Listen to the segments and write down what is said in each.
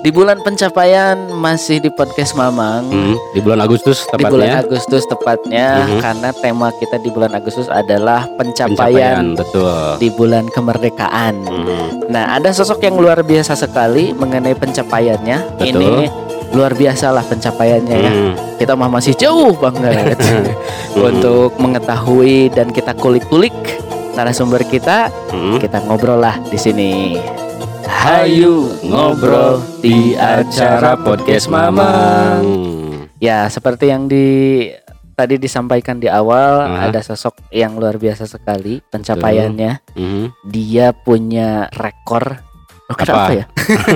Di bulan pencapaian masih di podcast Mamang. Hmm, di bulan Agustus Di bulan tepatnya. Agustus tepatnya Mhm. karena tema kita di bulan Agustus adalah Pencapaian, pencapaian, betul. di bulan kemerdekaan. Mhm. Nah, ada sosok yang luar biasa sekali mengenai pencapaiannya. Betul. Ini luar biasa lah pencapaiannya ya. Hmm. Kita mah masih jauh banget untuk mengetahui dan kita kulik-kulik narasumber kita. Hmm. Kita ngobrol lah di sini. Hayu ngobrol di acara podcast Mamang. Ya, seperti yang di tadi disampaikan di awal, Ah. ada sosok yang luar biasa sekali pencapaiannya. Mhm. Dia punya rekor. Oh, Apa? kenapa ya?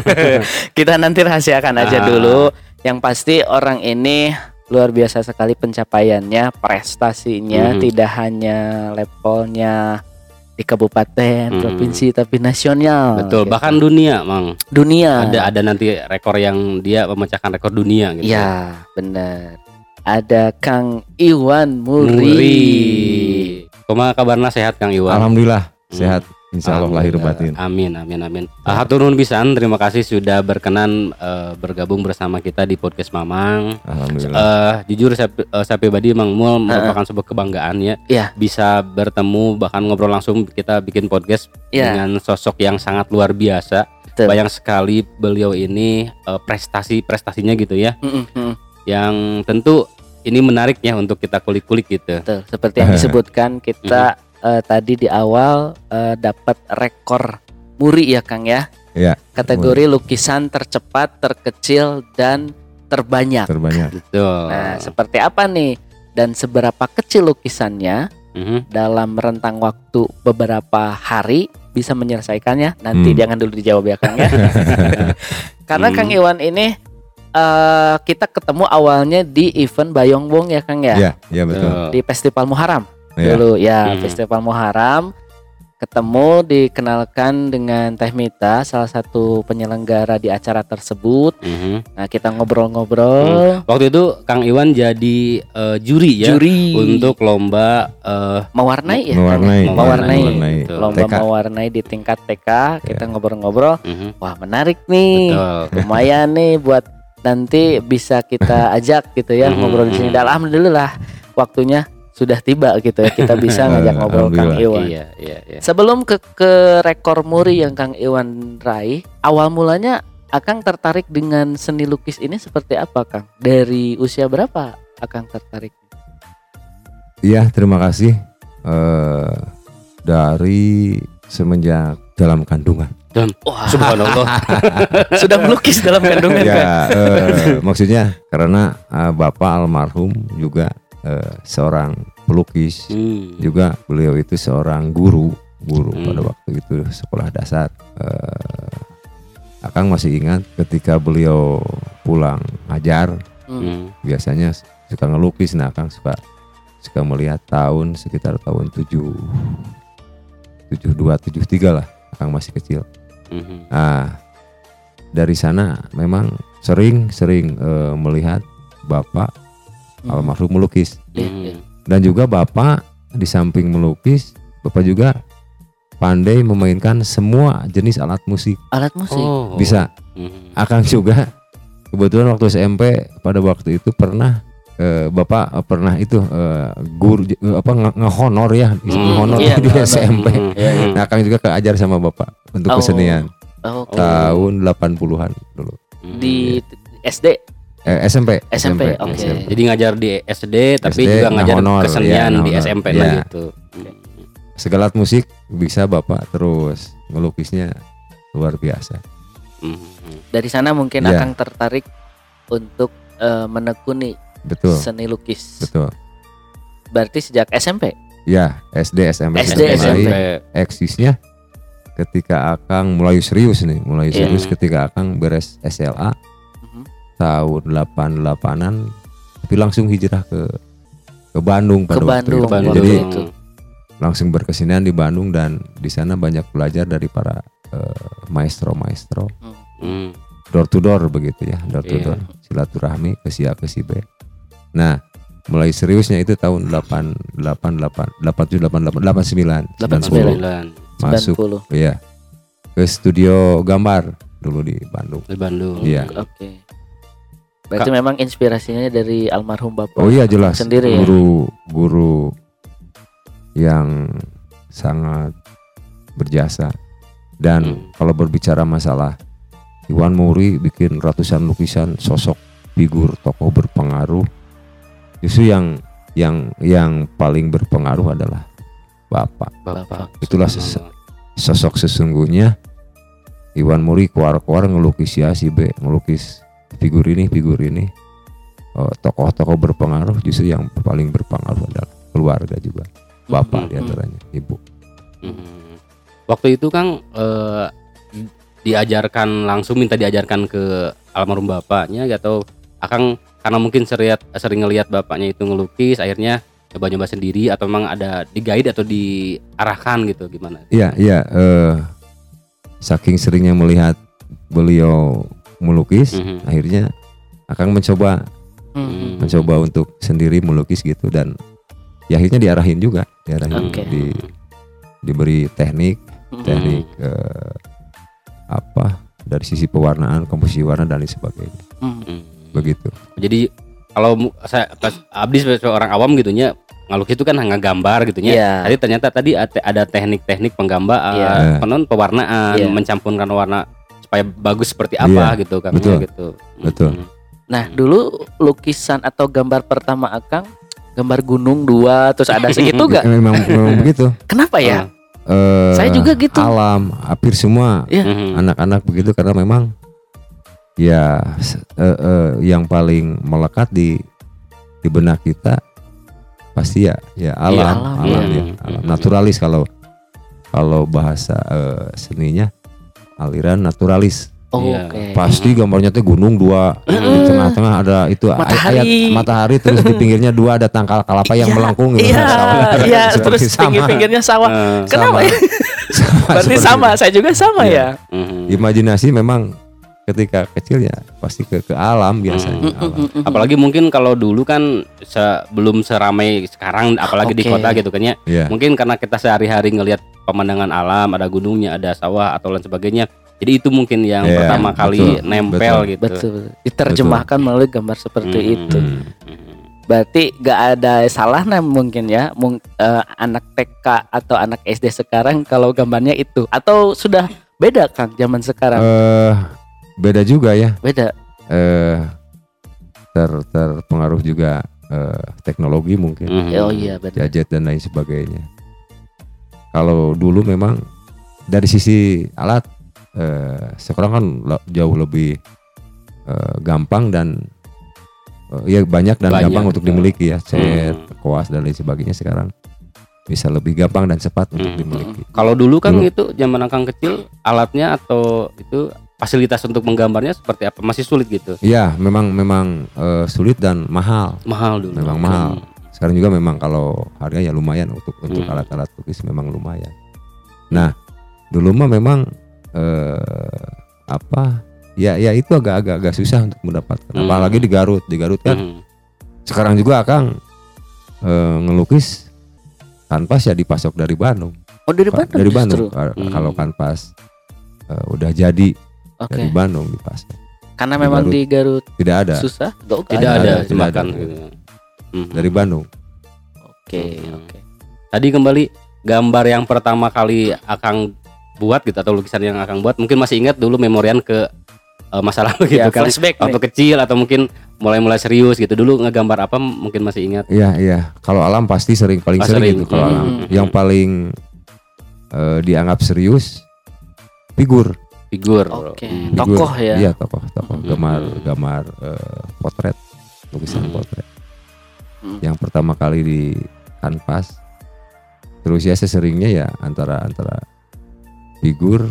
Kita nanti rahasiakan aja Ah. dulu. Yang pasti orang ini luar biasa sekali pencapaiannya, prestasinya Mhm. tidak hanya levelnya di kabupaten, Mhm. provinsi tapi nasional. Betul, gitu. bahkan dunia, Mang. dunia. Ada ada nanti rekor yang dia memecahkan rekor dunia gitu. Ya, benar. Ada Kang Iwan Muri. Muri. Kumaha kabarna sehat Kang Iwan? Alhamdulillah Hmm. sehat. Insya Allah lahir Alhamdulillah. batin. Amin amin amin. Ah, hatur nuhun pisan, terima kasih sudah berkenan eh, bergabung bersama kita di podcast Mamang. Alhamdulillah. Eh jujur saya, eh, saya pribadi Mang Mul merupakan sebuah kebanggaan ya. Iya. Bisa bertemu bahkan ngobrol langsung kita bikin podcast Iya. dengan sosok yang sangat luar biasa. Betul. Bayang sekali beliau ini eh, prestasi prestasinya gitu ya, mm. yang tentu ini menarik ya untuk kita kulik-kulik gitu. Betul. Seperti yang disebutkan kita eh, tadi di awal eh, dapat rekor Muri ya Kang ya. Iya, Kategori lukisan tercepat, terkecil dan terbanyak. Terbanyak. Betul. Nah, seperti apa nih? Dan seberapa kecil lukisannya Mhm. dalam rentang waktu beberapa hari bisa menyelesaikannya? Nanti Hmm. jangan dulu dijawab ya Kang ya. Karena Hmm. Kang Iwan ini eh, kita ketemu awalnya di event Bayongbong ya Kang ya. Iya, iya betul. Betul. Di Festival Muharram Iya. dulu ya, Hmm. Festival Muharram ketemu dikenalkan dengan Teh Mita salah satu penyelenggara di acara tersebut. Mhm. Nah, kita ngobrol-ngobrol Waktu itu Kang Iwan jadi eh, juri ya juri untuk lomba eh, mewarnai ya. Mewarnai. Kang? Mewarnai. Mewarnai. Lomba TK. mewarnai di tingkat TK, kita ngobrol-ngobrol. mhm. Wah, menarik nih. Betul. Lumayan nih buat nanti bisa kita ajak gitu ya ngobrol di sini. mhm. Dan alhamdulillah waktunya sudah tiba gitu ya. Kita bisa ngajak ngobrol Kang Iwan. Iya, iya, iya. Sebelum ke ke rekor muri yang Kang Iwan raih, awal mulanya Akang tertarik dengan seni lukis ini seperti apa Kang? Dari usia berapa Akang tertarik? Iya, terima kasih. Eh dari semenjak dalam kandungan. Wah, Subhanallah. sudah melukis dalam kandungan Kang? ya, eh, maksudnya karena eh, bapak almarhum juga eh, seorang pelukis, Hmm. juga beliau itu seorang guru, guru Hmm. pada waktu itu sekolah dasar. Eh, Akang masih ingat ketika beliau pulang ajar Hmm. Hmm. biasanya suka ngelukis nah Kang suka suka melihat tahun sekitar tahun 7 72 73 lah Kang masih kecil. Mhm. Nah, dari sana memang sering sering eh, melihat Bapak Hmm. Almarhum melukis Iya, iya. dan juga Bapak di samping melukis Bapak juga pandai memainkan semua jenis alat musik. Alat musik. Oh. Bisa. Mhm. Akang juga kebetulan waktu SMP pada waktu itu pernah eh, bapak pernah itu eh, guru eh, apa nge- ngehonor ya Hmm, ngehonor iya, di ngehonor. SMP. Iya, iya. Nah, Akang juga keajar sama bapak untuk Oh. kesenian Oh, tahun 80-an dulu. Di SD, Eh, SMP, SMP, oke. SMP. Jadi ngajar di SD tapi SD, juga ngajar ngehonor, kesenian iya, di ngehonor. SMP Iya. lah gitu. Segala musik bisa bapak terus ngelukisnya luar biasa. Mhm. dari sana mungkin Iya. Akang tertarik untuk eh, menekuni Betul, seni lukis. betul. Berarti sejak SMP. Ya, SD, SMP, SD, SMP. mulai eksisnya ketika Akang mulai serius nih, mulai Iya. serius ketika Akang beres SLA. Tahun 88-an tapi langsung hijrah ke ke Bandung Ke pada waktu Bandung, itu. waktu Jadi itu. langsung berkesenian di Bandung dan di sana banyak belajar dari para eh, maestro-maestro Mhm. door to door begitu ya, door to Iya. door silaturahmi ke si A ke si B. Nah, mulai seriusnya itu tahun 888 87 88 89 89. 90 masuk 90. ya ke studio gambar dulu di Bandung. di Bandung. Iya. Oke. Berarti memang inspirasinya dari almarhum bapak. Oh iya jelas. Sendiri ya? guru guru yang sangat berjasa. Dan Hmm. kalau berbicara masalah Iwan Muri bikin ratusan lukisan sosok figur tokoh berpengaruh. Justru yang yang yang paling berpengaruh adalah Bapak. Bapak. Itulah ses- Sosok sesungguhnya Iwan Muri keluar-keluar ngelukis ya si B, ngelukis figur ini, figur ini. Oh, tokoh-tokoh berpengaruh justru yang paling berpengaruh adalah keluarga juga. Bapak Mhm. di antaranya, ibu. Mhm. Waktu itu Kang eh, diajarkan langsung minta diajarkan ke almarhum bapaknya atau Akang karena mungkin sering sering ngelihat bapaknya itu ngelukis akhirnya coba-coba sendiri atau memang ada di guide atau diarahkan gitu gimana? Iya, iya. eh, saking seringnya melihat beliau melukis, Mhm. akhirnya akan mencoba Hmm. mencoba untuk sendiri melukis gitu dan ya akhirnya diarahin juga, diarahin Oke. di diberi teknik, Hmm. teknik eh, apa dari sisi pewarnaan, komposisi warna dan lain sebagainya. Hmm. Mhm. Begitu. Jadi kalau saya pas Abdi sebagai seorang awam gitu nya ngalukis itu kan hanya gambar gitu nya. Iya. Tadi ternyata tadi ada teknik-teknik penggambaran, Iya. penon pewarnaan, Iya. mencampurkan warna supaya bagus seperti apa Iya, gitu kan betul. gitu. Betul. Mhm. Nah, dulu lukisan atau gambar pertama Akang gambar gunung dua terus ada segitu gak? Memang memang begitu. Kenapa ya? Eh, Saya juga gitu. Alam, hampir semua Iya. Mhm. anak-anak begitu karena memang ya eh, eh, yang paling melekat di di benak kita pasti ya ya alam, Iya, alam, alam, iya. ya, alam. naturalis kalau kalau bahasa eh, seninya aliran naturalis. Oh, Iya. Oke. Pasti gambarnya tuh gunung dua di tengah-tengah ada itu ay- Matahari. ayat matahari terus di pinggirnya dua ada tangkal kelapa yang Iya, melengkung gitu. Iya, Sawah. iya, terus pinggir-pinggirnya sawah. Kenapa Sama. ya? Sama Berarti sama, itu. saya juga sama Iya. ya. mhm. Imajinasi memang ketika kecil ya pasti ke ke alam biasanya. Hmm. alam. Mm-mm. Apalagi mungkin kalau dulu kan sebelum seramai sekarang apalagi di Oke. kota gitu kan ya. Iya. Mungkin karena kita sehari-hari ngelihat pemandangan alam, ada gunungnya, ada sawah atau lain sebagainya. Jadi itu mungkin yang Iya, pertama kali betul, nempel betul. gitu. Betul. Diterjemahkan melalui gambar seperti Hmm. itu. Hmm. Berarti gak ada salahnya mungkin ya mung- eh, anak TK atau anak SD sekarang kalau gambarnya itu atau sudah beda Kang zaman sekarang. Eh, beda juga ya. Beda. Eh ter terpengaruh juga eh, teknologi mungkin, Mhm. Oh iya benar. gadget dan lain sebagainya. Kalau dulu memang dari sisi alat eh, sekarang kan jauh lebih eh, gampang dan eh, ya banyak dan Banyak, gampang untuk dimiliki ya, set, Hmm. koas dan lain sebagainya sekarang bisa lebih gampang dan cepat untuk Hmm. dimiliki. Kalau dulu kan Dulu. itu zaman akang kecil alatnya atau itu fasilitas untuk menggambarnya seperti apa? Masih sulit gitu. Iya, memang memang eh, sulit dan mahal. Mahal dulu. Memang mahal. Sekarang juga memang kalau harganya ya lumayan untuk untuk Hmm. alat-alat lukis memang lumayan. Nah, dulu mah memang eh, apa? Ya ya itu agak-agak agak susah untuk mendapatkan. Hmm. Apalagi di Garut. Di Garut kan Mhm. sekarang juga Akang eh, ngelukis kanvas ya dipasok dari Bandung. Oh dari Bandung dari. Bandung. Ka- Hmm. Kalau kanvas eh, udah jadi Oke. dari Bandung dipasok. Karena di memang Garut. di Garut Tidak ada susah. Gak Tidak Tidak ada ada, tidak jebakan ada. gitu. Mhm. dari Bandung. Oke Hmm. oke. Tadi kembali gambar yang pertama kali Akang buat gitu atau lukisan yang Akang buat mungkin masih ingat dulu memorian ke eh, masa lalu gitu Ya, kan flashback nih. waktu kecil atau mungkin mulai-mulai serius gitu dulu ngegambar apa mungkin masih ingat Iya iya. Kalau alam pasti sering paling Ah, sering, sering. gitu kalau Hmm. alam. Yang paling eh, dianggap serius figur. Figur Oke. Hmm. Figur. Tokoh ya? Iya tokoh tokoh. Hmm. Gambar gambar eh, potret lukisan Hmm. potret. Hmm. Yang pertama kali di kanvas. Terus ya seseringnya ya antara antara figur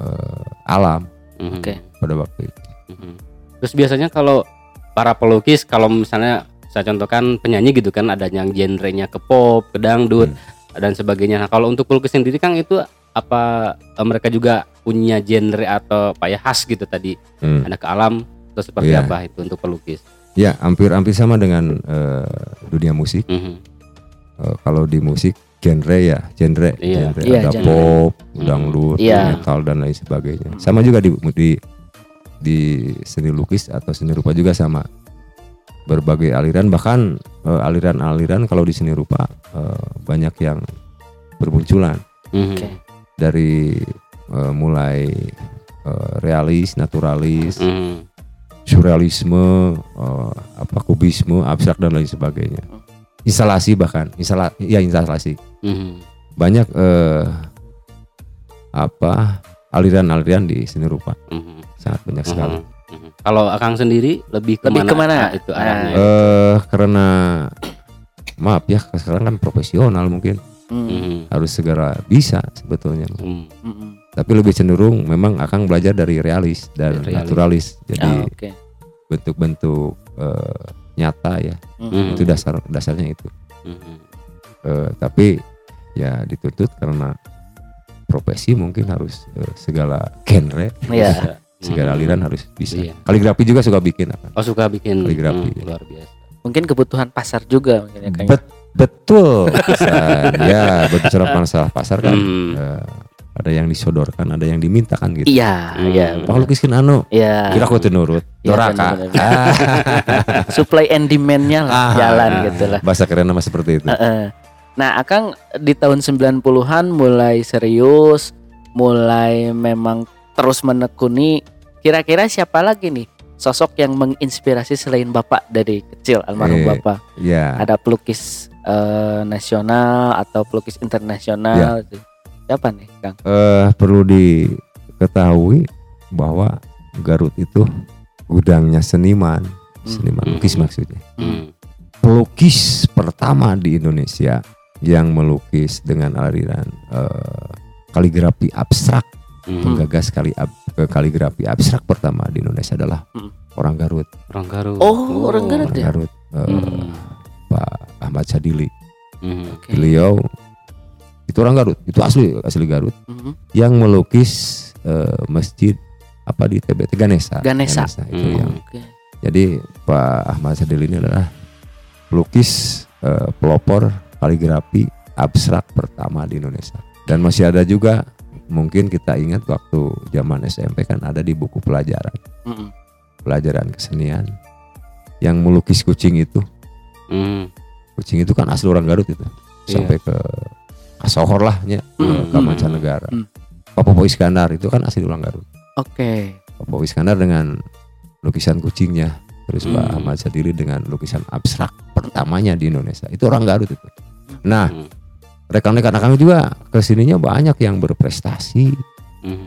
eh, alam Mhm. Oke. pada waktu itu. Mhm. Terus biasanya kalau para pelukis kalau misalnya saya contohkan penyanyi gitu kan ada yang genrenya ke pop, ke dangdut dan sebagainya. Nah, kalau untuk pelukis sendiri kan itu apa eh, mereka juga punya genre atau apa ya khas gitu tadi Hmm. ada ke alam atau seperti Iya. apa itu untuk pelukis? Ya hampir hampir sama dengan eh, dunia musik. Mhm. Eh, kalau di musik genre ya, genre, Iya. genre. Iya, ada genre. pop, dangdut, Iya. metal dan lain sebagainya. Sama juga di di di seni lukis atau seni rupa juga sama berbagai aliran bahkan eh, aliran-aliran kalau di seni rupa eh, banyak yang bermunculan Mhm. Oke. dari eh, mulai eh, realis, naturalis, Mhm. surrealisme, eh, apa kubisme, abstrak dan lain sebagainya. Instalasi bahkan, instala ya instalasi. Mhm. Banyak eh, apa aliran-aliran di seni rupa Mhm. sangat banyak sekali. Mhm. Mhm. Kalau Akang sendiri lebih Lebih ke mana? ke mana? Ah, itu arahnya. Eh karena maaf ya sekarang kan profesional mungkin Hmm. Mhm. harus segera bisa sebetulnya. Mhm. Tapi lebih cenderung memang akan belajar dari realis dan Realis. naturalis. Jadi Ah, bentuk-bentuk eh, nyata ya Mm-mm. itu dasar dasarnya itu. Mhm. Eh, tapi ya dituntut karena profesi mungkin harus eh, segala genre, Iya. segala Mhm. aliran harus bisa. Iya. Kaligrafi juga suka bikin apa? Oh suka bikin Kaligrafi. Mhm, luar biasa. Mungkin kebutuhan pasar juga mungkin ya kayaknya. Bet- betul. Ya berbicara masalah pasar kan Mhm. eh, ada yang disodorkan, ada yang dimintakan gitu. Iya, Hmm. iya. Pak lukiskan anu, Iya. kira aku tuh nurut. Iya, Doraka. Supply and demand-nya lah Ah, jalan ah, gitu lah. Bahasa keren nama seperti itu. Nah, Akang di tahun 90-an mulai serius, mulai memang terus menekuni. Kira-kira siapa lagi nih sosok yang menginspirasi selain Bapak dari kecil almarhum Eh, Bapak? Ya. Ada pelukis eh, nasional atau pelukis internasional? gitu. Siapa nih, Kang? eh, perlu diketahui bahwa Garut itu gudangnya seniman, seniman Hmm. lukis maksudnya. Mhm. Pelukis pertama di Indonesia yang melukis dengan aliran eh, kaligrafi abstrak, Mhm. penggagas kali ab- ke kaligrafi abstrak pertama di Indonesia adalah Hmm. orang Garut. Orang Garut. Oh, orang Garut Orang ya? Garut, eh, Mhm. Pak Ahmad Sadili. Mhm. Oke. Beliau itu orang Garut, itu asli asli Garut Mhm. yang melukis eh, masjid apa di TBT Ganesa. Ganesa. itu Hmm. yang Oke. Jadi Pak Ahmad Sadil ini adalah pelukis eh, pelopor kaligrafi abstrak pertama di Indonesia. Dan masih ada juga mungkin kita ingat waktu zaman SMP kan ada di buku pelajaran, Mhm. pelajaran kesenian yang melukis kucing itu. Mhm. Kucing itu kan asli orang Garut itu. Iya. Sampai ke Kasohor lah ya, Hmm, ke hmm, mancanegara. hmm. Pak Popo Iskandar itu kan asli orang Garut. Oke. Pak Popo Iskandar dengan lukisan kucingnya terus Pak Hmm. Ahmad Sadili dengan lukisan abstrak pertamanya di Indonesia itu orang Garut itu nah Mhm. rekan-rekan kami juga ke sininya banyak yang berprestasi Mhm.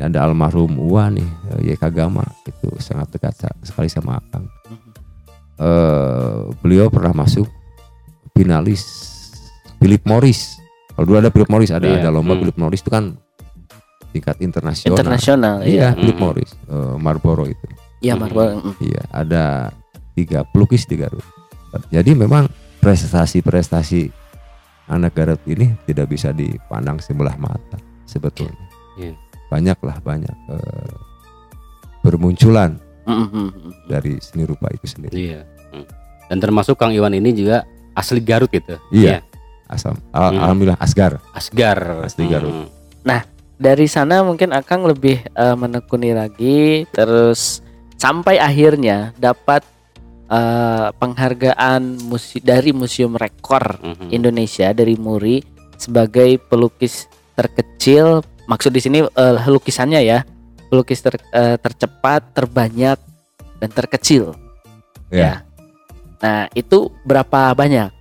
ada almarhum Uwa nih eh, YK Gama itu sangat dekat sekali sama Akang Mhm. Eh, beliau pernah masuk finalis Philip Morris kalau dulu ada Philip Morris ada Iya, ada lomba hmm. Philip Morris itu kan tingkat internasional Internasional iya iya. Philip Hmm. Morris eh, Marlboro itu Iya, Hmm. Marvel. Mhm. Iya, ada tiga pelukis di Garut. Jadi memang prestasi-prestasi anak Garut ini tidak bisa dipandang sebelah mata sebetulnya. Iya. Banyak lah banyak eh, bermunculan Mhm, mhm. dari seni rupa itu sendiri. Iya. Mhm. Dan termasuk Kang Iwan ini juga asli Garut gitu. Iya. Asam, al- Hmm. alhamdulillah Asgar. Asgar. Asli Garut. Mhm. Dari sana mungkin Akang lebih eh, menekuni lagi terus sampai akhirnya dapat eh, penghargaan musi- dari Museum Rekor Mhm. Indonesia dari Muri sebagai pelukis terkecil. Maksud di sini eh, lukisannya ya, pelukis ter- eh, tercepat, terbanyak dan terkecil. Ya. Nah itu berapa banyak?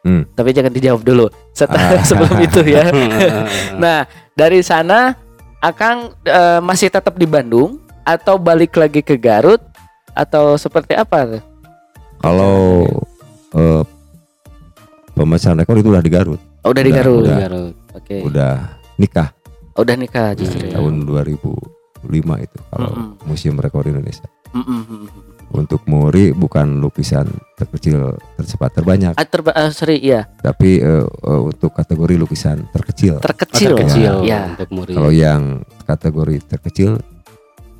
Hmm. Tapi jangan dijawab dulu. Setelah Ah. sebelum itu ya. Nah dari sana Akang eh, masih tetap di Bandung atau balik lagi ke Garut atau seperti apa? Kalau eh, pemecahan rekor itu udah di Garut, Oh, udah di Udah, Garut. udah. Garut. Oke. udah nikah Oh, udah nikah justru ya. tahun 2005 itu kalau Mm-mm. Museum Rekor Indonesia. Mm, mm, mm, mm. Untuk Muri bukan lukisan terkecil tercepat terbanyak, Ah, terba- ah, sorry, iya tapi eh, eh, untuk kategori lukisan terkecil. Oh, terkecil. terkecil Ya. untuk Muri. Kalau yang kategori terkecil,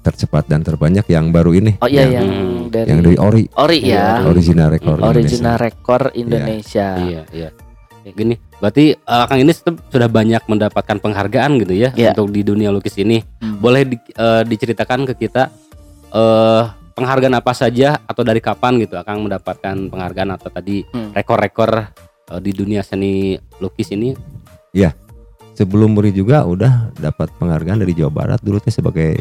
tercepat dan terbanyak yang baru ini, Oh iya yang, yang, Hmm. dari yang dari Ori, Ori Iya, ya. Ori. original record Hmm. Original Indonesia. rekor Indonesia. Iya, iya. Kayak gini, Berarti eh, Kang ini sudah banyak mendapatkan penghargaan gitu ya Iya. untuk di dunia lukis ini. Hmm. Boleh di- eh, diceritakan ke kita eh penghargaan apa saja atau dari kapan gitu Akang mendapatkan penghargaan atau tadi Hmm. rekor-rekor eh, di dunia seni lukis ini? sebelum Muri juga udah dapat penghargaan dari Jawa Barat dulu teh sebagai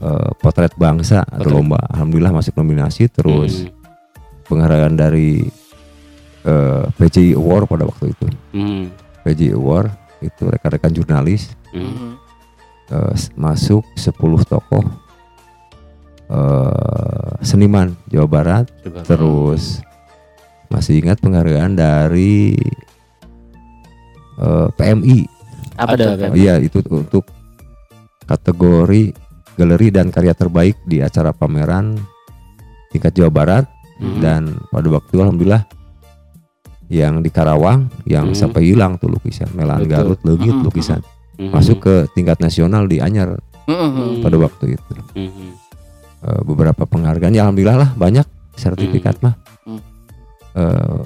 eh, potret bangsa atau Potret. lomba alhamdulillah masuk nominasi terus Hmm. penghargaan dari eh, PCI Award pada waktu itu Hmm. PCI Award itu rekan-rekan jurnalis Hmm. S- masuk 10 tokoh eh, seniman Jawa Barat Coba. terus masih ingat penghargaan dari eh, PMI Apa? Iya itu untuk kategori galeri dan karya terbaik di acara pameran tingkat Jawa Barat Hmm. dan pada waktu itu alhamdulillah yang di Karawang yang Hmm. sampai hilang tuh lukisan Melan Betul. Garut legit Hmm. lukisan Hmm. masuk ke tingkat nasional di Anyar hmm. pada waktu itu Hmm. Eh, beberapa penghargaan. Ya alhamdulillah lah banyak sertifikat mah. Hmm. Eh,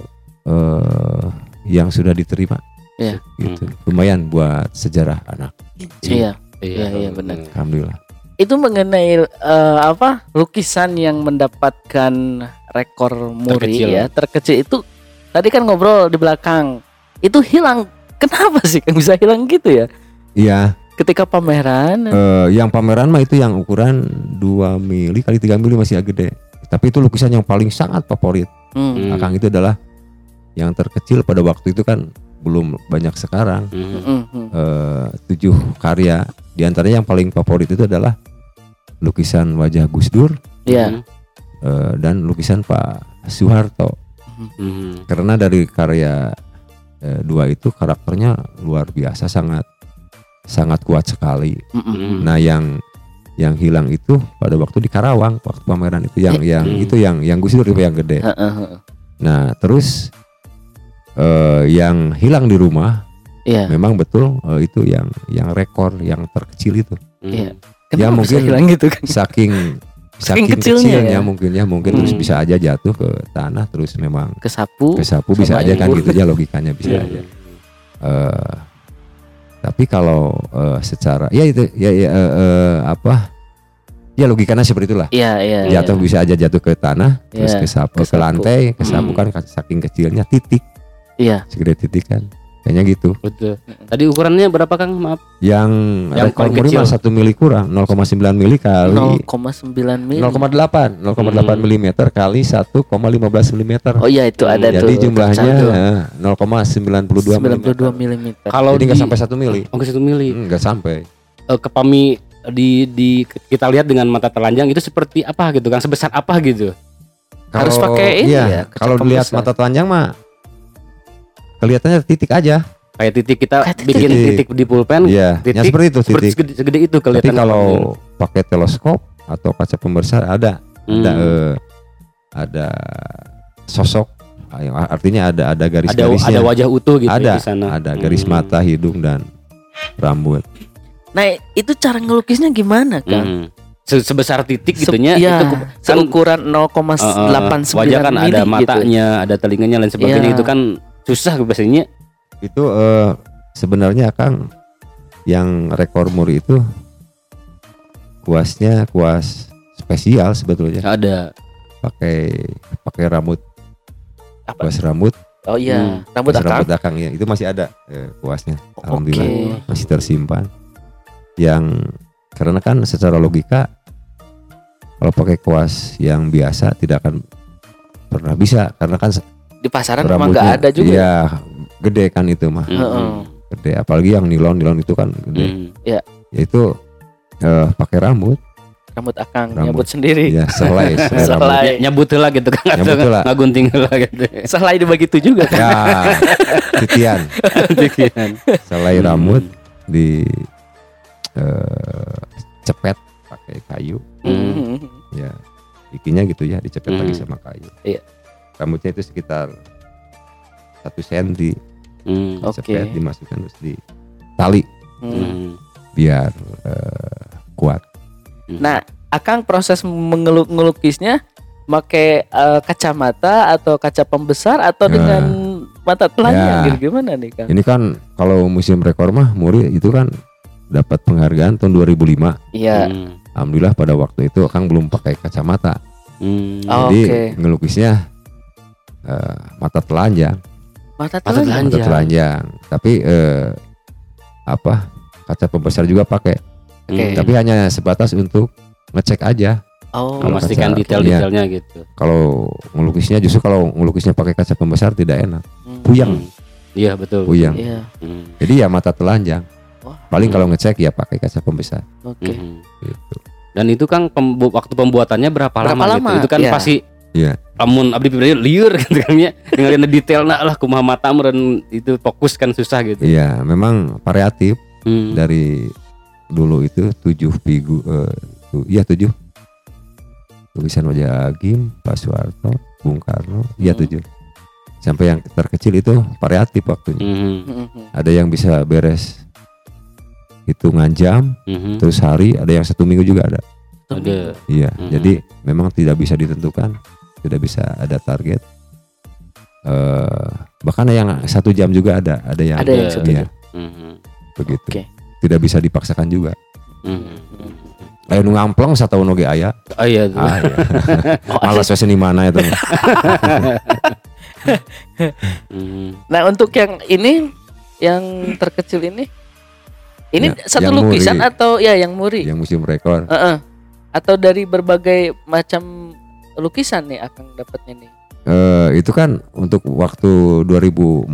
eh, yang sudah diterima. Iya. gitu. Lumayan buat sejarah anak. Iya. Iya, Iya, iya, benar. alhamdulillah. Itu mengenai eh, apa lukisan yang mendapatkan rekor muri Terkecil. ya terkecil itu tadi kan ngobrol di belakang. Itu hilang. Kenapa sih? Kan bisa hilang gitu ya? Iya ketika pameran Eh, yang pameran mah itu yang ukuran 2 mili kali 3 mili masih agak gede. Tapi itu lukisan yang paling sangat favorit. Hmm. Hmm. Akang itu adalah yang terkecil pada waktu itu kan belum banyak sekarang. Hmm. Eh, tujuh karya. Di antaranya yang paling favorit itu adalah lukisan wajah Gus Dur Iya. eh, dan lukisan Pak Soeharto. Hmm. Karena dari karya eh, dua itu karakternya luar biasa sangat sangat kuat sekali. Hmm, hmm. Hmm. Nah, yang yang hilang itu pada waktu di Karawang waktu pameran itu yang yang Hmm. itu yang yang Gus Dur itu yang gede. Heeh, heeh. Nah, terus eh yang hilang di rumah Iya. memang betul eh, itu yang yang rekor yang terkecil itu. Hmm. Iya. Ya, Kenapa bisa mungkin- hilang gitu kan? Saking saking kecilnya kecilnya, ya. mungkin ya mungkin terus Hmm. bisa aja jatuh ke tanah terus memang Kesapu. kesapu Sama bisa aja kan gitu aja logikanya bisa Iya. aja. Eh, tapi kalau eh, secara ya itu ya, ya eh, eh, apa ya logikanya seperti itulah Iya, iya. iya. jatuh bisa aja jatuh ke tanah terus Iya, kesapu, ke lantai kesapu Hmm. kan saking kecilnya titik Iya. segede titik kan kayaknya gitu Betul. Tadi ukurannya berapa Kang? Maaf. yang, Yang paling kecil. mah satu mili kurang 0,9 mili kali 0,9 mili. 0,8 0,8 Hmm. mm kali 1,15 mm Oh iya itu ada tuh. jadi jumlahnya tercantum. eh, 0,92 92 mm mm. Kalau jadi di nggak sampai satu mili Oh, ke satu mili. Hmm, nggak sampai Eh, kepami di di kita lihat dengan mata telanjang itu seperti apa gitu Kang? Sebesar apa gitu? Harus Kalau- pakai ini iya, ya, Kalau dilihat mata telanjang mah kelihatannya titik aja. Kayak titik kita Kayak titik. bikin Titik. titik di pulpen Iya, titik, ya seperti itu seperti titik. segede, segede itu Tapi kelihatan. kalau pakai teleskop atau kaca pembesar ada Hmm. ada eh, ada sosok ah, artinya ada ada ada garis-garisnya. ada wajah utuh gitu ada, di sana. ada garis Hmm. mata, hidung dan rambut. Nah, itu cara ngelukisnya gimana, Kang? Hmm. Se- sebesar titik Se- gitunya iya, itu kan seukuran eh, 0,89 wajah kan mili ada gitu. matanya, ada telinganya dan sebagainya Iya. itu kan susah biasanya. Itu eh, sebenarnya Kang yang rekor muri itu kuasnya kuas spesial sebetulnya. Ada Pakai pakai rambut Apa? kuas rambut Oh iya, Hmm. rambut akang. rambut akang ya itu masih ada eh, kuasnya alhamdulillah Oke. masih tersimpan yang karena kan secara logika kalau pakai kuas yang biasa tidak akan pernah bisa karena kan Di pasaran memang nggak ada juga. iya gede kan itu mah Hmm. Heeh. gede apalagi yang nilon nilon itu kan gede Hmm. ya itu eh, pakai rambut Rambut akang Rambut. nyabut sendiri. ya selai selai Selai. Ya, nyabut lah gitu kan Nyabut heula. ngagunting lah gitu. Selai dibagi itu juga kan. ya titian selai Hmm. rambut di eh, cepet pakai kayu Hmm. ya bikinnya gitu ya dicepet Hmm. lagi sama kayu Iya. Rambutnya itu sekitar satu senti Hmm. Oke. cepet dimasukkan terus di tali Hmm. Hmm. biar eh, kuat Nah, akang proses mengeluk ngelukisnya pakai eh, kacamata atau kaca pembesar atau Nah. dengan mata telanjang Ya. gitu gimana nih Kang? Ini kan kalau museum rekor mah Muri itu kan dapat penghargaan tahun 2005. Iya. Hmm. Alhamdulillah pada waktu itu Kang belum pakai kacamata. Hmm. Oh. Jadi Oke. ngelukisnya eh, mata telanjang, Mata Mata telanjang. telanjang. mata telanjang. Tapi eh, apa? Kaca pembesar juga pakai. Oke. Hmm. Tapi hanya sebatas untuk ngecek aja. Oh. Kalau memastikan detail-detailnya gitu. Kalau ngelukisnya justru kalau ngelukisnya pakai kaca pembesar tidak enak, Hmm. puyeng, Hmm. Iya betul. puyeng. Iya. Hmm. Jadi ya mata telanjang. Wah. Paling kalau ngecek ya pakai kaca pembesar. Oke. Hmm. Gitu. Dan itu kan pembu- waktu pembuatannya berapa, Berapa lama, lama? gitu? Itu kan Iya. pasti Iya. Lamun abdi pribadi liur gitu kan ya. Dengerin detail nak lah kumaha mata meureun itu fokus kan susah gitu. Iya, memang variatif Hmm. dari dulu itu tujuh figur, eh, tu- iya tujuh tulisan wajah Agim, Pak Soeharto, Bung Karno, iya Hmm. tujuh. Sampai yang terkecil itu variatif waktunya. Mhm. Hmm, hmm. Ada yang bisa beres hitungan jam, Mhm. terus hari, ada yang satu minggu juga ada. Ada. Iya, Mhm. jadi memang tidak bisa ditentukan, tidak bisa ada target. eh bahkan yang satu jam juga ada, ada yang Ada yang satu jam. Mhm. begitu. Oke. Tidak bisa dipaksakan juga. Mhm. Ayo nu ngamplong satu oge aya. Oh iya. Ah, iya. Oh. Malas we seni mana itu. Mhm. Nah untuk yang ini yang terkecil ini ini Ya, satu lukisan muri. atau ya yang muri yang museum rekor. Heeh. atau dari berbagai macam lukisan nih akan dapatnya nih Eh itu kan untuk waktu 2004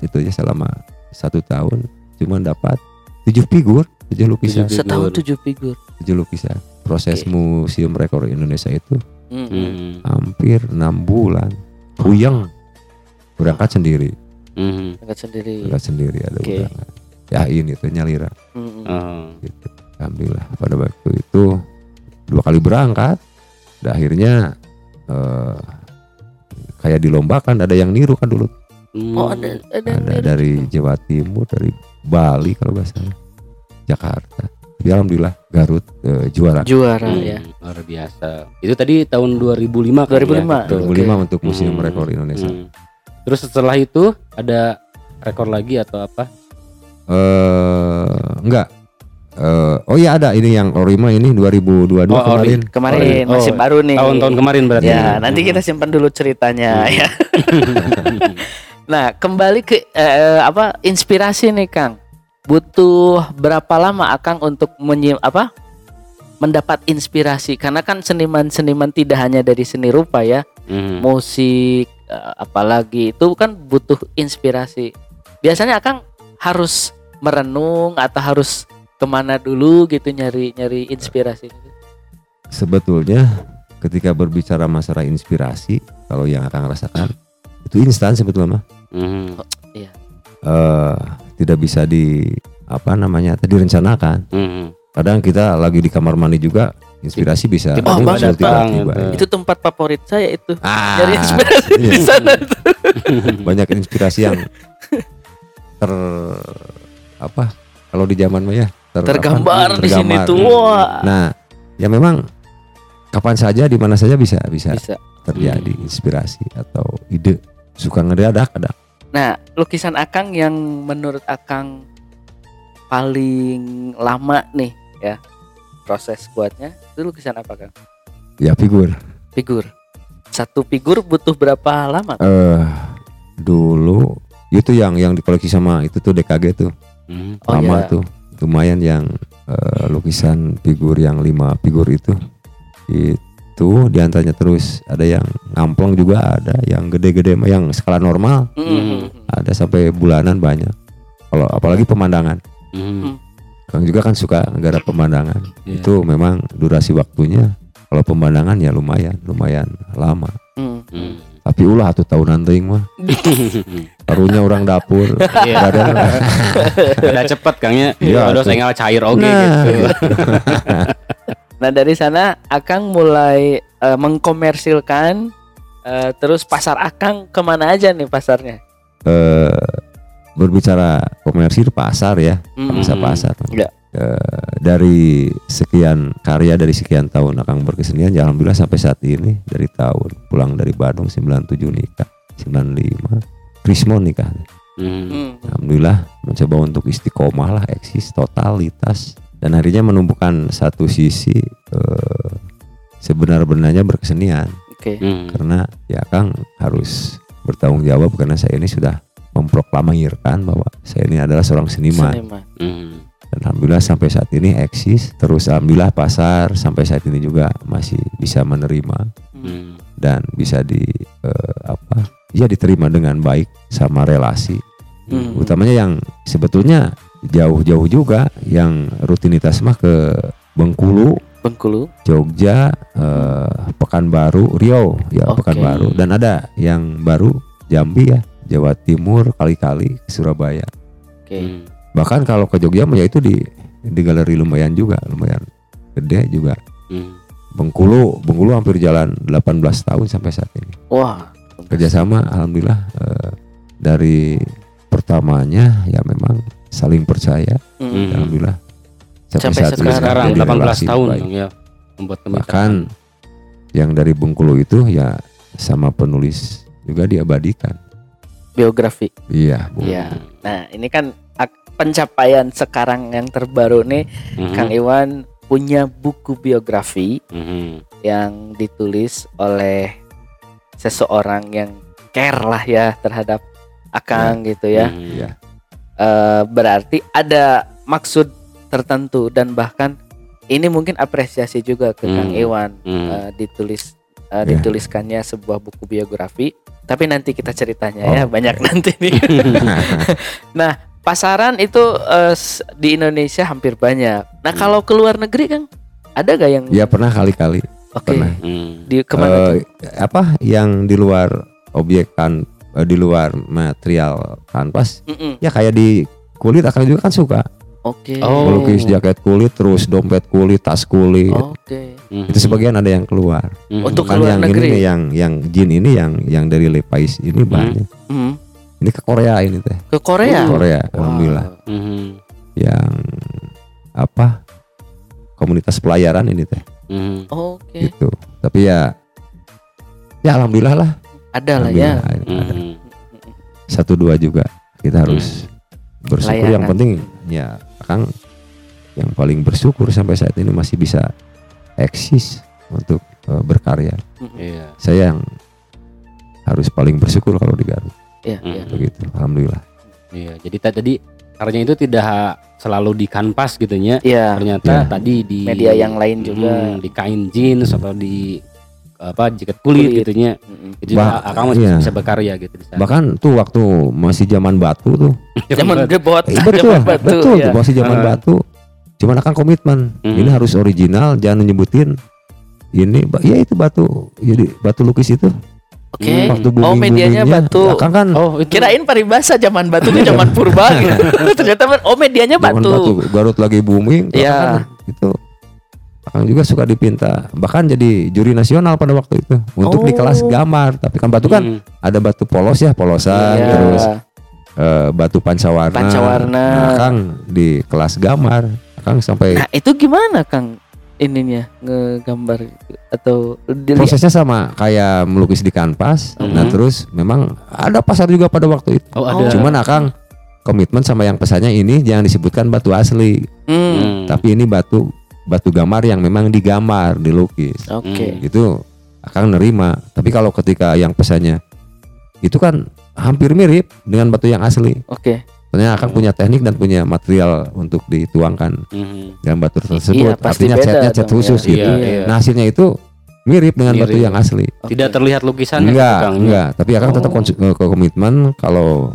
itu ya selama satu tahun cuma dapat tujuh figur, tujuh lukisan, Tujuh setahun figur. tujuh figur tujuh lukisan. Proses Oke. museum rekor Indonesia itu Hmm. Mhm. hampir enam bulan. Puyeng berangkat sendiri, Mhm. Angkat sendiri berangkat sendiri ada undangan. Ya ini tuh nyalira Hmm. Oh. gitu. Alhamdulillah pada waktu itu dua kali berangkat. Dan akhirnya eh, kayak dilombakan ada yang niru kan dulu Hmm. oh ada ada, ada mirip. dari Jawa Timur dari Bali kalau nggak salah Jakarta Tapi alhamdulillah Garut eh, juara juara Hmm, ya Luar biasa. Itu tadi tahun 2005 kan 2005. ya? Betul. 2005 untuk museum Hmm. rekor Indonesia Hmm. Terus setelah itu ada rekor lagi atau apa? eh enggak Eh, oh iya ada ini yang Orima ini 2022 Oh, Ori. kemarin. Kemarin Oh, masih baru nih. Tahun-tahun kemarin berarti. ya nanti kita simpan dulu ceritanya Hmm. ya. Nah kembali ke eh, apa inspirasi nih Kang. Butuh berapa lama Akang untuk menyim apa mendapat inspirasi? Karena kan seniman-seniman tidak hanya dari seni rupa ya. Hmm. musik eh, apalagi itu kan butuh inspirasi. Biasanya Akang harus merenung atau harus ke mana dulu gitu nyari nyari inspirasi sebetulnya ketika berbicara masalah inspirasi kalau yang akan rasakan itu instan sebetulnya mah Hmm. eh tidak bisa di apa namanya tadi rencanakan Hmm. kadang kita lagi di kamar mandi juga inspirasi bisa Tiba-tiba Oh, muncul datang, tiba-tiba. itu tempat favorit saya itu Ah, nyari inspirasi di iya. sana tuh. banyak inspirasi yang ter apa kalau di zaman mah ya ter- tergambar apa, di sini tergambar. tuh. Wah. Nah, ya memang kapan saja di mana saja bisa bisa bisa. terjadi Hmm. inspirasi atau ide. Suka ngedadak ada nah lukisan Akang yang menurut Akang paling lama nih ya proses buatnya itu lukisan apa Kang? Ya figur. Figur. Satu figur butuh berapa lama eh dulu itu yang yang dikoleksi sama itu tuh DKG tuh. Hmm. Oh, lama iya. tuh lumayan yang eh, lukisan figur yang lima figur itu itu di antaranya terus ada yang ngamplong juga ada yang gede-gede yang skala normal Hmm. ada sampai bulanan banyak kalau apalagi pemandangan Hmm. Kang juga kan suka negara pemandangan Iya. itu memang durasi waktunya kalau pemandangan ya lumayan lumayan lama Hmm. Hmm. tapi ulah tuh tahunan teuing mah karunya orang dapur Iya. Udah cepet Kangnya. Iya, Udah saya cair oke Nah, gitu. Nah dari sana Akang mulai eh, mengkomersilkan eh, terus pasar Akang ke mana aja nih pasarnya? eh, berbicara komersil pasar ya Hmm. bisa pasar Iya. Eh, dari sekian karya dari sekian tahun akang berkesenian ya alhamdulillah sampai saat ini dari tahun pulang dari Bandung 97 nikah 95 Krismon nikah. Hmm. Hmm. Alhamdulillah mencoba untuk istiqomah lah eksis totalitas dan akhirnya menumbuhkan satu sisi eh, sebenar-benarnya berkesenian Oke. Hmm. karena ya Kang harus bertanggung jawab karena saya ini sudah memproklamirkan bahwa saya ini adalah seorang seniman Seniman. Hmm. dan alhamdulillah sampai saat ini eksis terus alhamdulillah pasar sampai saat ini juga masih bisa menerima Hmm. dan bisa di eh, apa ya diterima dengan baik sama relasi Hmm. utamanya yang sebetulnya jauh-jauh juga yang rutinitas mah ke Bengkulu Bengkulu. Jogja eh, Pekanbaru Riau ya Oke. Pekanbaru dan ada yang baru Jambi ya Jawa Timur kali-kali Surabaya Oke. Hmm. bahkan kalau ke Jogja mah ya itu di di galeri lumayan juga lumayan gede juga Hmm. Bengkulu Bengkulu hampir jalan 18 tahun sampai saat ini Wah. Kerjasama alhamdulillah eh, dari pertamanya ya memang saling percaya Hmm. Hmm. alhamdulillah Sampai saat ini sekarang. Sekarang jadi 18 relasi tahun baik. Ya membuat kemitraan. bahkan yang dari Bengkulu itu ya sama penulis juga diabadikan Biografi. iya. Iya. Nah, ini kan pencapaian sekarang yang terbaru nih Mhm. Kang Iwan punya buku biografi Mhm. yang ditulis oleh seseorang yang care lah ya terhadap Akang gitu ya. Mhm. Iya. Eh, berarti ada maksud tertentu dan bahkan ini mungkin apresiasi juga ke Kang Hmm. Iwan Hmm. eh, ditulis eh, Ya. dituliskannya sebuah buku biografi. Tapi nanti kita ceritanya ya Oh. banyak nanti nih. nah pasaran itu s- di Indonesia hampir banyak. Nah Hmm. kalau ke luar negeri Kang ada gak yang ya pernah kali-kali oke pernah. Hmm. di ke mana tuh? Eh, apa yang di luar objek kan eh, di luar material kanvas Mm-mm. ya kayak di kulit akan juga kan suka Oke. Oh. melukis jaket kulit terus dompet kulit tas kulit Oke. Mhm. itu sebagian ada yang keluar Mhm. Untuk kan luar yang negeri. ini nih yang yang jin ini yang yang dari Levi's ini banyak Hmm. ini ke Korea ini teh Ke Korea. Korea Wah. alhamdulillah Mhm. yang apa komunitas pelayaran ini teh Mhm. Oke. gitu tapi ya ya alhamdulillah lah Ada lah ya. Ada. Mhm. satu dua juga kita harus bersyukur yang penting ya Kang yang paling bersyukur sampai saat ini masih bisa eksis untuk eh, berkarya Mm-mm. Iya. saya yang harus paling bersyukur kalau di Garut Iya, Hmm. iya. begitu alhamdulillah Iya. Jadi ta- tadi karyanya itu tidak selalu di kanvas gitu nya. Iya. Ternyata Iya. tadi di Media yang lain juga. Hmm, di kain jeans atau di apa jaket kulit, Kulit. gitu nya. Mm-mm. Itu juga Bah- Akang masih iya. bisa berkarya gitu di sana. bahkan tuh waktu masih zaman batu tuh Zaman gebot, Eh, betul zaman batu. betul ya. tuh, masih zaman Ah. batu cuman akan komitmen Hmm. ini harus original jangan nyebutin ini ya itu batu jadi batu lukis itu Oke. Hmm. waktu Oh, medianya batu. Akang kan Oh, itu Kirain paribasa zaman batu itu zaman purba gitu. Ternyata oh medianya Zaman batu. Garut lagi booming Iya. Akang kan itu Akang juga suka dipinta bahkan jadi juri nasional pada waktu itu untuk di Oh. kelas gambar tapi kan batu kan Hmm. ada batu polos ya polosan Iya. terus eh, batu pancawarna Pancawarna. nah, Akang di kelas gambar Akang sampai Nah, itu gimana Kang ininya ngegambar atau dilihat? prosesnya sama kayak melukis di kanvas Mhm. nah terus memang ada pasar juga pada waktu itu Oh, ada. Cuman Akang komitmen sama yang pesannya ini jangan disebutkan batu asli Hmm. Hmm. tapi ini batu batu gambar yang memang digambar dilukis Oke. Hmm. itu akan nerima tapi kalau ketika yang pesannya itu kan hampir mirip dengan batu yang asli Oke. Ternyata akan punya teknik dan punya material untuk dituangkan Mhm. dalam batu tersebut Iya, artinya catnya cat dong, khusus ya. gitu Iya, iya. nah hasilnya itu mirip dengan batu Mirip. yang asli Tidak terlihat lukisannya enggak Kang, ya? enggak tapi akan tetap Oh. konsu- ke komitmen kalau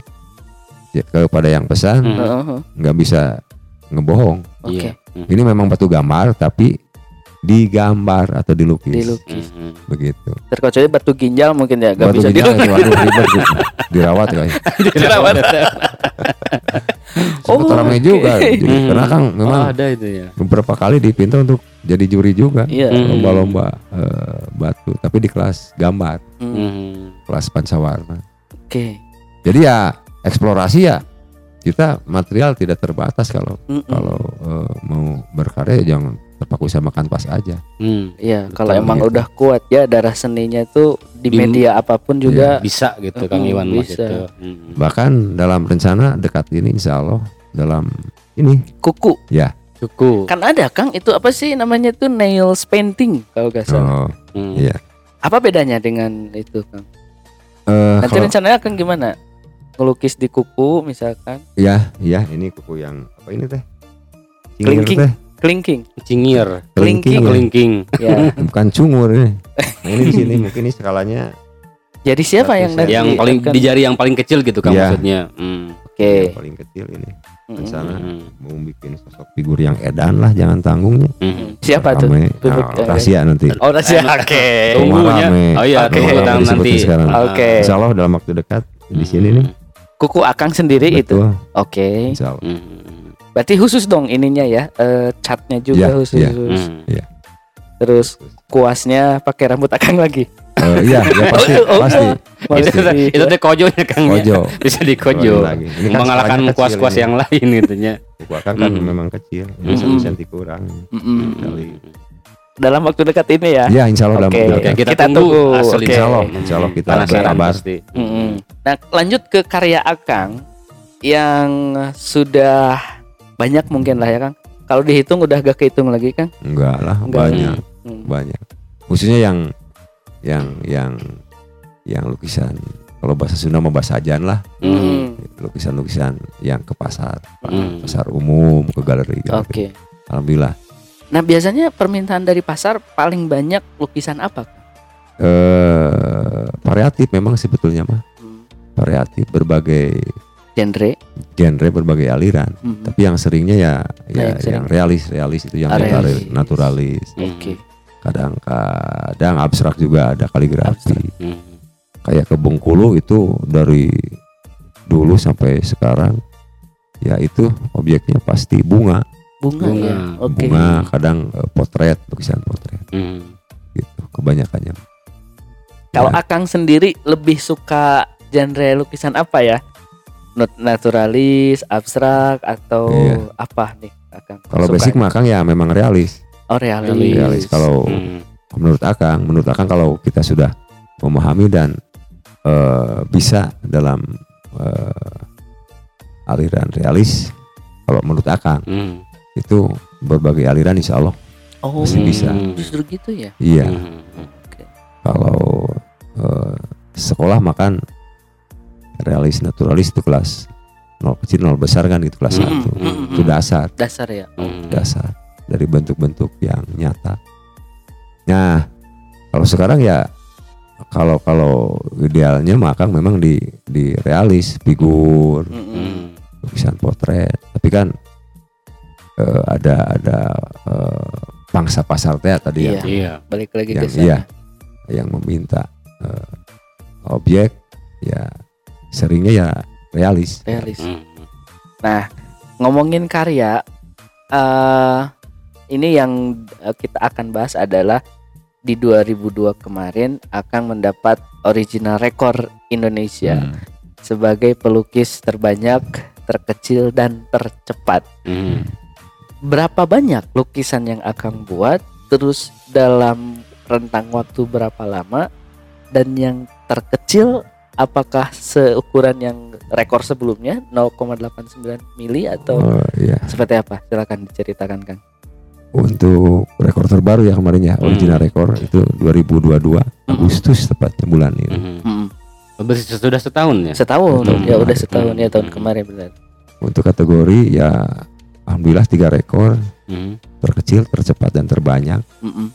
ya, kepada yang pesan Hmm. Heeh, nggak bisa ngebohong Oke. Iya. Mhm. ini memang batu gambar tapi digambar atau dilukis Dilukis. Mhm. begitu Terkecuali batu ginjal mungkin ya, gak Batu bisa ginjal dilukis. itu, waduh, ribet gitu. dirawat kayak Dirawat. Oh, ramai juga jadi, Hmm. karena kan memang Oh, ada itu ya. beberapa kali dipinta untuk jadi juri juga. Hmm. lomba-lomba eh, batu tapi di kelas gambar Hmm, kelas pancawarna Oke. jadi ya eksplorasi ya kita material tidak terbatas kalau Mm-mm. kalau eh, mau berkarya ya jangan terpaku sama kanvas aja Hmm, Iya, kalau emang gitu. udah kuat ya darah seninya itu di Di- media apa pun juga bisa gitu Kang Hmm, Iwan bisa. itu. Hmm. bahkan dalam rencana dekat ini insya Allah dalam ini kuku. Cukup. Kan ada Kang itu apa sih namanya tuh nails painting kalau nggak salah. oh, Hmm. iya Apa bedanya dengan itu Kang? eh, Nanti kalau- rencananya Kang gimana? Ngelukis di kuku misalkan, ya ya ini kuku yang apa ini teh Kelingking. teh. Kelingking. Cingir, Kelingking. Kelingking ya. ya. bukan cungur ini nah ini di sini mungkin ini skalanya Jadi siapa yang nanti yang paling di jari yang paling kecil gitu kan Iya. maksudnya. Hmm. Oke. yang paling kecil ini Mm-mm. sana. Hmm. mau bikin sosok figur yang edan lah jangan tanggungnya Hmm. Siapa tuh? Rame. Figur Nah, rahasia nanti Oh, rahasia. Oke. Tunggunya. rame. Oh iya, Oke. disebutin nanti. sekarang. Oke. Insya Allah dalam waktu dekat di sini nih Kuku Akang sendiri itu. betul Oke. Insya Allah Hmm. Berarti khusus dong ininya ya, eh, catnya juga Iya, khusus. iya. Hmm. Terus kuasnya pakai rambut Akang lagi. Eh, iya ya pasti Oh, oh, pasti Itu, Pasti. itu teh kojonya Kang ya. Kojo Bisa dikojo. lagi ini kan Mengalahkan kuas-kuas yang lain gitu nya. Kuku akang kan Hmm. memang kecil Hmm. satu senti kurang Mm-mm. Kali. Dalam waktu dekat ini ya. ya Insya Allah dalam Oke. waktu dekat. kita, Kita tunggu, tunggu. hasil Oke. Insya Allah, insya Allah kita Penasaran berkabar. pasti. Mm-mm. Nah, lanjut ke karya Akang yang sudah banyak mungkin lah ya Kang. Kalau dihitung udah gak kehitung lagi Kang. enggak lah Enggak. banyak Hmm. banyak khususnya yang yang yang yang lukisan kalau bahasa Sunda mau bahasa ajan lah Hmm. lukisan-lukisan yang ke pasar Hmm. pasar umum ke galeri, galeri. Oke. alhamdulillah Nah, biasanya permintaan dari pasar paling banyak lukisan apa? Eh variatif memang sebetulnya mah Hmm. variatif berbagai Genre. genre berbagai aliran Hmm. tapi yang seringnya ya yang ya sering. yang realis realis itu yang naturalis, naturalis Hmm. Oke. kadang-kadang abstrak juga ada kaligrafi Hmm. kayak ke Bengkulu itu dari dulu sampai sekarang ya itu objeknya pasti bunga Bunga, Bunga. ya. Oke. bunga kadang eh, potret lukisan potret Hmm. gitu kebanyakannya Kalau Ya. Akang sendiri lebih suka genre lukisan apa ya? Nat- Naturalis, abstrak atau Iya. apa nih Akang? kalau Suka? basic mah Kang ya memang realis Oh, realis. realis kalau Hmm. menurut Akang menurut Akang kalau kita sudah memahami dan eh, bisa dalam eh, aliran realis kalau menurut Akang Hmm. itu berbagai aliran insya Allah Oh, Pasti bisa. Justru gitu ya. iya Hmm. kalau eh, sekolah makan realis naturalis itu kelas nol kecil nol besar kan itu kelas Mm, satu mm, mm, itu dasar Dasar ya. Hmm. dasar dari bentuk-bentuk yang nyata nah kalau sekarang ya kalau kalau idealnya makan memang di di realis figur Mm-mm. Hmm. lukisan potret tapi kan eh, ada ada eh, pangsa pasar teh tadi Iya. yang Iya. Balik lagi yang ke sana. iya yang meminta eh, objek ya seringnya ya realis Realis. Hmm. Ngomongin karya, eh ini yang eh, kita akan bahas adalah di 2002 kemarin akan mendapat original rekor Indonesia Hmm. sebagai pelukis terbanyak, terkecil dan tercepat. Hmm. Berapa banyak lukisan yang akan buat? Terus dalam rentang waktu berapa lama? Dan yang terkecil apakah seukuran yang rekor sebelumnya 0,89 mili atau Oh, iya. seperti apa? Silakan diceritakan Kang. untuk rekor terbaru ya kemarin ya Hmm. original rekor itu 2022 Agustus tepatnya bulan ini Hmm. Hmm. Berarti sudah setahun ya? Setahun, Setahun ya udah setahun ya tahun Hmm. kemarin benar. untuk kategori ya alhamdulillah tiga rekor Hmm. terkecil tercepat dan terbanyak Mm-mm.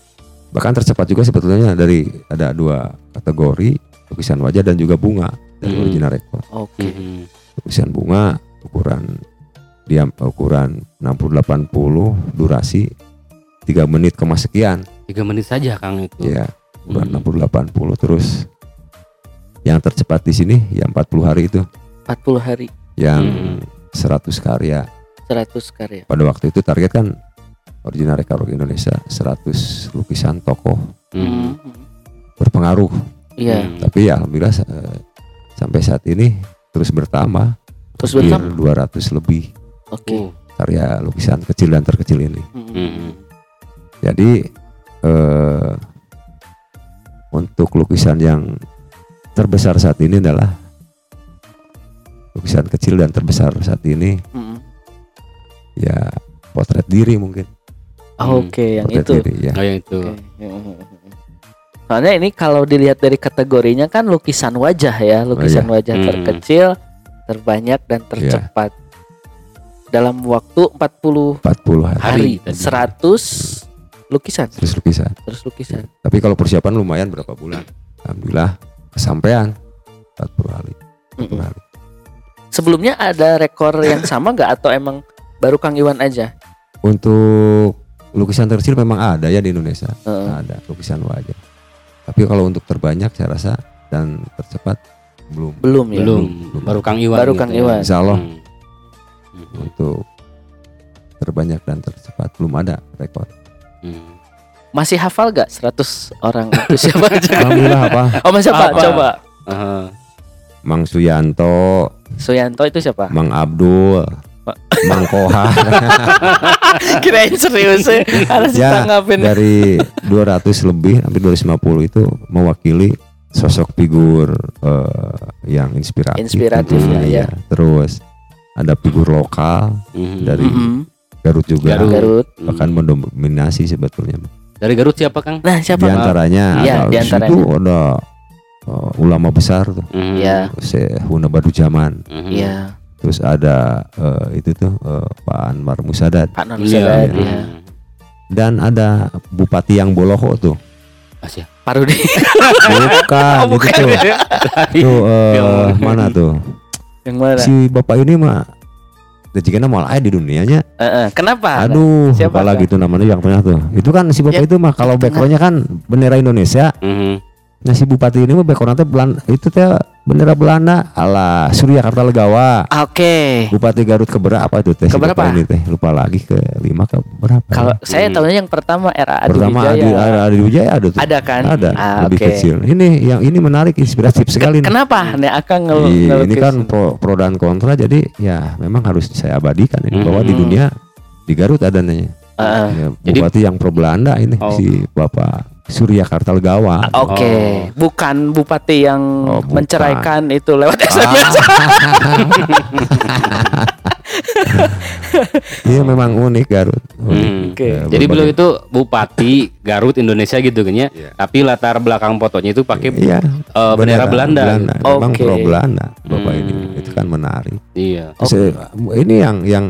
bahkan tercepat juga sebetulnya dari ada dua kategori lukisan wajah dan juga bunga dari Hmm. original rekor Oke. Hmm. lukisan bunga ukuran diam ukuran 60 80 durasi 3 menit koma sekian Tiga menit saja Kang itu. ya ukuran Hmm. 60 80 terus yang tercepat di sini ya 40 hari itu 40 hari yang Hmm. 100 karya 100 karya. pada waktu itu target kan original rekor Indonesia 100 lukisan tokoh Hmm. berpengaruh Iya, Hmm. tapi ya alhamdulillah eh, sampai saat ini terus bertambah terus hampir bertambah. 200 lebih Oke. Oh. karya lukisan kecil dan terkecil ini Mm-mm. Hmm. Jadi eh, untuk lukisan yang terbesar saat ini adalah lukisan kecil dan terbesar saat ini Mm-mm. ya potret diri mungkin. Hmm. Oke, yang Potret itu. diri ya. Oh yang itu. Oke. Soalnya ini kalau dilihat dari kategorinya kan lukisan wajah ya, lukisan wajah Hmm. terkecil, terbanyak dan tercepat. Dalam waktu 40 40 hari. hari, Hari tadi. 100 lukisan, terus lukisan. terus lukisan. Tapi kalau persiapan lumayan berapa bulan? Alhamdulillah kesampaian 40 hari. 40 Mm-mm. hari. Sebelumnya ada rekor yang sama nggak atau emang baru Kang Iwan aja? Untuk lukisan terkecil memang ada ya di Indonesia. Heeh. Ada lukisan wajah. Tapi kalau untuk terbanyak saya rasa dan tercepat belum. belum ya. Belum. Belum. Baru Kang Iwan. Baru gitu Kang ya. Iwan. Insya Allah Hmm. Hmm. untuk terbanyak dan tercepat belum ada rekor. Hmm. Masih hafal gak 100 orang itu siapa aja? Alhamdulillah apa? Oh masih apa? Apa? Coba. Aha. Mang Suyanto, Suyanto itu siapa? Mang Abdul, Mang Kohar Kirain serius ya. Harus Ya, ditanggapin. dari 200 lebih hampir 250 itu mewakili sosok figur eh, yang inspiratif. Inspiratif tentunya, ya, ya. Terus ada figur lokal Mhm. dari Mm-mm. Garut juga Garut. Garut. Hmm. bahkan mendominasi sebetulnya. Dari Garut siapa Kang? Nah siapa? Di antaranya Iya, ada di antaranya. ada eh, ulama besar tuh, Mhm. Iya. Syehuna Badujaman. Mhm. Iya. Terus ada eh, itu tuh eh, Pak Anwar Musadat Pak Non Iya. Sadat, iya. ya. dan ada Bupati yang Boloho tuh. Asia. Parudi. Bukan, Oh, bukan. itu tuh. Tuh eh, Yang- mana tuh? Yang mana? Si bapak ini mah Dejikana mau di dunianya. Eh, eh, Kenapa? Aduh, Siapa lagi tuh namanya yang pernah tuh. Itu kan si bapak Ya, itu mah kalau backgroundnya kan bendera Indonesia. Mhm. Nah si bupati ini mah backgroundnya Belanda, itu teh bendera Belanda ala Surya Karta Legawa. Oke. Bupati Garut keberapa itu teh? Keberapa? Ini teh lupa lagi ke lima ke berapa? Kalau ya? saya Hmm. tahunya yang pertama era Adi Pertama Adi, Wijaya. Adi Wijaya ada tuh. Ada kan? Ada, Ah, lebih oke. kecil. Ini yang ini menarik, inspiratif sekali. Kenapa? Nih akan ngel Iya, ini ngelukis. kan pro, pro dan kontra jadi ya memang harus saya abadikan ini bahwa di Hmm. dunia di Garut ada nih Ah, ah. ya, Jadi- bupati yang pro Belanda ini Oh. si Bapak Surya Kartalgawa. Oke, Oh. bukan bupati yang Oh, bukan. menceraikan itu lewat Ah. SMS. Iya memang unik Garut. Unik. Hmm. Oke. Ya, Jadi beliau itu bupati Garut Indonesia gitu kan ya. Iya. Tapi latar belakang fotonya itu pakai Iya, eh, bendera Belanda. Memang Oke. pro Belanda Bapak Hmm. ini. Itu kan menarik. Iya. Terus, eh, ini yang yang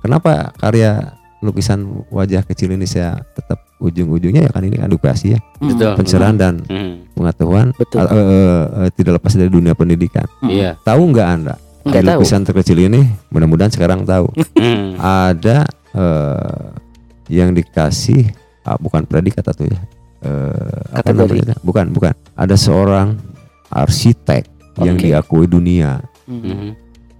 kenapa karya lukisan wajah kecil ini saya tetap ujung-ujungnya ya kan ini edukasi ya, Hmm. Betul. pencerahan dan Mhm. pengetahuan Betul. eh, eh, eh, tidak lepas dari dunia pendidikan. Hmm. Iya. Tahu nggak anda? Nggak di tahu. lukisan terkecil ini, mudah-mudahan sekarang tahu. Mhm. Ada eh, yang dikasih ah, bukan predikat atau ya? eh, apa Kategori. namanya? Bukan, bukan. Ada seorang arsitek yang Oke. diakui dunia Hmm.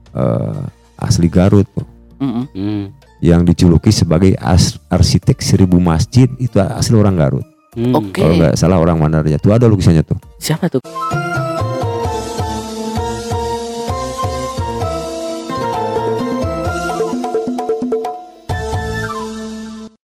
Eh, asli Garut tuh, Hmm. Yang dijuluki sebagai as- arsitek seribu masjid itu asli orang Garut. Mhm. Oke. Kalau nggak salah orang Mandarnya tuh ada lukisannya tuh. Siapa tuh?